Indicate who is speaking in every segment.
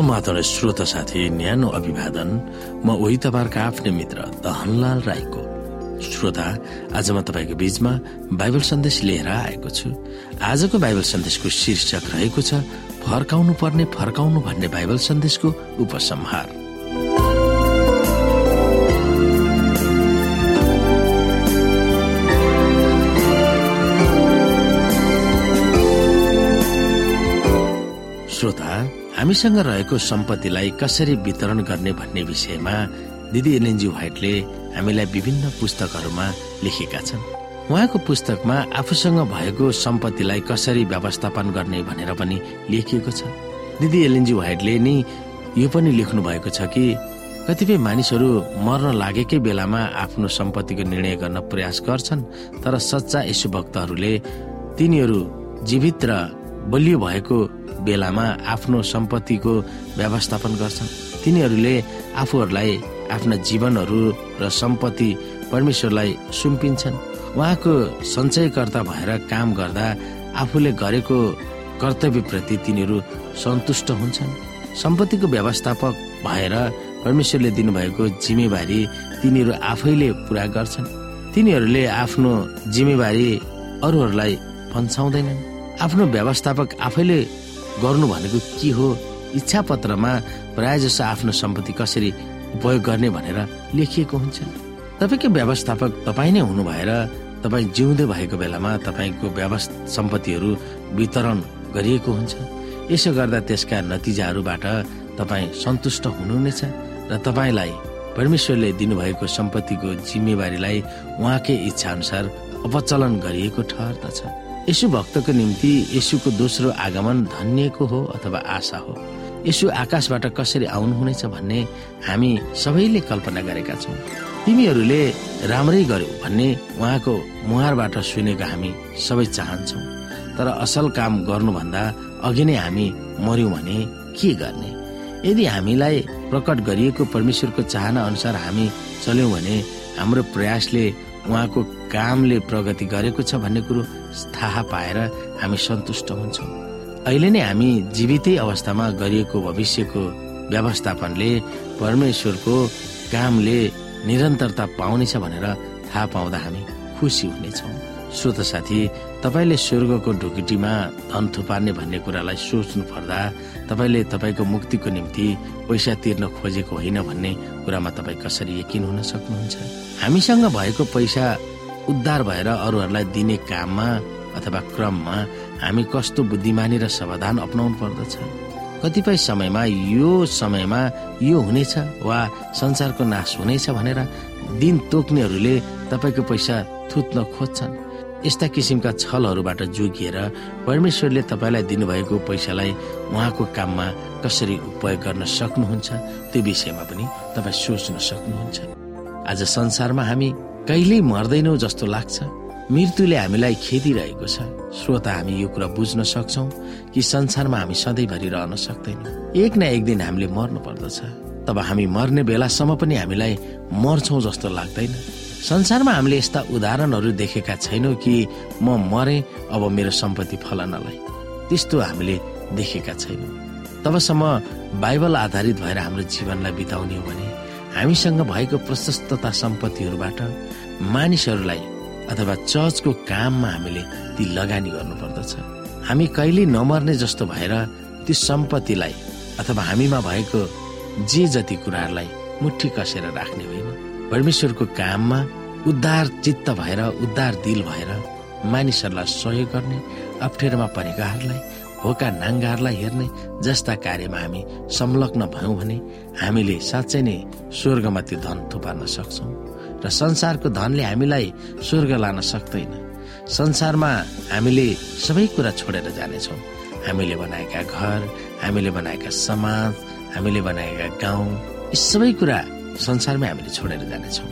Speaker 1: समाधान श्रोता साथी न्यानो अभिवादन म उही तपाईँहरूका आफ्नै मित्र दहनलाल राईको। श्रोता आज म तपाईँको बीचमा बाइबल सन्देश लिएर आएको छु। आजको बाइबल सन्देशको शीर्षक रहेको छ फर्काउनु पर्ने फर्काउनु भन्ने बाइबल सन्देशको उपसंहार। हामीसँग रहेको सम्पत्तिलाई कसरी वितरण गर्ने भन्ने विषयमा दिदी एनएनजी व्हाइटले हामीलाई विभिन्न पुस्तकहरूमा लेखेका छन्। उहाँको पुस्तकमा आफूसँग भएको सम्पत्तिलाई कसरी व्यवस्थापन गर्ने भनेर पनि लेखिएको छ। दिदी एलएनजी व्हाइटले नि यो पनि लेख्नु भएको छ कि कतिपय मानिसहरू मर्न लागेकै बेलामा आफ्नो सम्पत्तिको निर्णय गर्न प्रयास गर्छन् तर सच्चा यसु भक्तहरूले तिनीहरू जीवित र बलियो भएको बेलामा आफ्नो सम्पत्तिको व्यवस्थापन गर्छन्। तिनीहरूले आफूहरूलाई आफ्ना जीवनहरू र सम्पत्ति परमेश्वरलाई सुम्पिन्छन्। उहाँको सञ्चयकर्ता भएर काम गर्दा आफूले गरेको कर्तव्यप्रति तिनीहरू सन्तुष्ट हुन्छन्। सम्पत्तिको व्यवस्थापक भएर परमेश्वरले दिनुभएको जिम्मेवारी तिनीहरू आफैले पुरा गर्छन्। तिनीहरूले आफ्नो जिम्मेवारी अरूहरूलाई पन्छाउँदैनन् आफ्नो व्यवस्थापक आफैले गर्नु भनेको के हो? इच्छा पत्रमा प्राय जसो आफ्नो सम्पत्ति कसरी उपयोग गर्ने भनेर लेखिएको हुन्छ। तपाईँको व्यवस्थापक तपाईँ नै हुनु भएर तपाईँ जिउँदै भएको बेलामा तपाईँको व्यवस्था सम्पत्तिहरू वितरण गरिएको हुन्छ। यसो गर्दा त्यसका नतिजाहरूबाट तपाईँ सन्तुष्ट हुनुहुनेछ र तपाईँलाई परमेश्वरले दिनुभएको सम्पत्तिको जिम्मेवारीलाई उहाँकै इच्छा अनुसार अपचलन गरिएको ठहर्दछ। यसु भक्तको निम्ति यसुको दोस्रो आगमन धन्यको हो अथवा आशा हो? यसु आकाशबाट कसरी आउनुहुनेछ भन्ने हामी सबैले कल्पना गरेका छौँ। तिमीहरूले राम्रै गर्यो भन्ने उहाँको मुहारबाट सुनेको हामी सबै चाहन्छौ। तर असल काम गर्नुभन्दा अघि नै हामी मर्यौँ भने के गर्ने? यदि हामीलाई प्रकट गरिएको परमेश्वरको चाहना अनुसार हामी चल्यौँ भने हाम्रो प्रयासले उहाँको कामले प्रगति गरेको छ भन्ने कुरो थाहा पाएर हामी सन्तुष्ट हुन्छौँ। अहिले नै हामी जीवितै अवस्थामा गरिएको भविष्यको व्यवस्थापनले परमेश्वरको कामले निरन्तरता पाउनेछ भनेर थाहा पाउँदा हामी खुसी हुनेछौँ। श्रोत साथी तपाईँले स्वर्गको ढुकुटीमा धन थुपार्ने भन्ने कुरालाई सोच्नु पर्दा तपाईँले तपाईँको मुक्तिको निम्ति पैसा तिर्न खोजेको होइन भन्ने कुरामा तपाईँ कसरी यकिन हुन सक्नुहुन्छ? हामीसँग भएको पैसा उद्धार भएर अरूहरूलाई दिने काममा अथवा क्रममा हामी कस्तो बुद्धिमानी र सावधान अप्नाउनु पर्दछ? कतिपय समयमा यो समयमा यो हुनेछ वा संसारको नाश हुनेछ भनेर दिन तोक्नेहरूले तपाईँको पैसा थुत्न खोज्छन्। यस्ता किसिमका छलहरूबाट जोगिएर परमेश्वरले तपाईँलाई दिनुभएको पैसालाई उहाँको काममा कसरी उपयोग गर्न सक्नुहुन्छ त्यो विषयमा पनि तपाईँ सोच्न सक्नुहुन्छ। आज संसारमा हामी कहिल्यै मर्दैनौ जस्तो लाग्छ। मृत्युले हामीलाई खेदिरहेको छ। श्रोता हामी यो कुरा बुझ्न सक्छौ कि संसारमा हामी सधैँभरि रहन सक्दैनौँ। एक न एक दिन हामीले मर्नु पर्दछ। तब हामी मर्ने बेलासम्म पनि हामीलाई मर्छौ जस्तो लाग्दैन। संसारमा हामीले यस्ता उदाहरणहरू देखेका छैनौँ कि म मरे अब मेरो सम्पत्ति फलानालाई। त्यस्तो हामीले देखेका छैनौँ। तबसम्म बाइबल आधारित भएर हाम्रो जीवनलाई बिताउने हो भने हामीसँग भएको प्रशस्तता सम्पत्तिहरूबाट मानिसहरूलाई अथवा चर्चको काममा हामीले ती लगानी गर्नुपर्दछ। हामी कहिले नमर्ने जस्तो भएर ती सम्पत्तिलाई अथवा हामीमा भएको जे जति कुराहरूलाई मुठी कसेर राख्ने होइन। परमेश्वरको काममा उद्धार चित्त भएर उद्धार दिल भएर मानिसहरूलाई सहयोग गर्ने अप्ठ्यारोमा परेकाहरूलाई होका नाङ्गाहरूलाई हेर्ने जस्ता कार्यमा हामी संलग्न भयौँ भने हामीले साँच्चै नै स्वर्गमा त्यो धन थुपार्न सक्छौँ र संसारको धनले हामीलाई स्वर्ग लान सक्दैन। संसारमा हामीले सबै कुरा छोडेर जानेछौँ। हामीले बनाएका घर हामीले बनाएका समाज हामीले बनाएका गाउँ यी सबै कुरा संसारमै हामीले छोडेर जानेछौँ।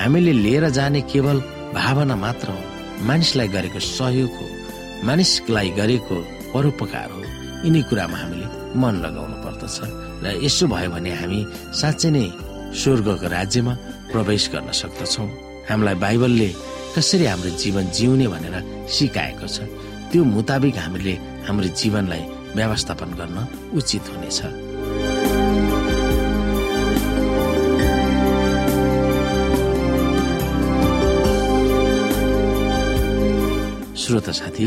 Speaker 1: हामीले लिएर जाने केवल भावना मात्र हो। मानिसलाई गरेको सहयोग हो मानिसलाई गरेको परोपकार हो यिनी कुरामा हामीले मन लगाउनु पर्दछ र यसो भयो भने हामी साँच्चै नै स्वर्गको राज्यमा प्रवेश गर्न सक्दछौँ। हामीलाई बाइबलले कसरी हाम्रो जीवन जिउने भनेर सिकाएको छ त्यो मुताबिक हामीले हाम्रो जीवनलाई व्यवस्थापन गर्न उचित हुनेछ। श्रोता साथी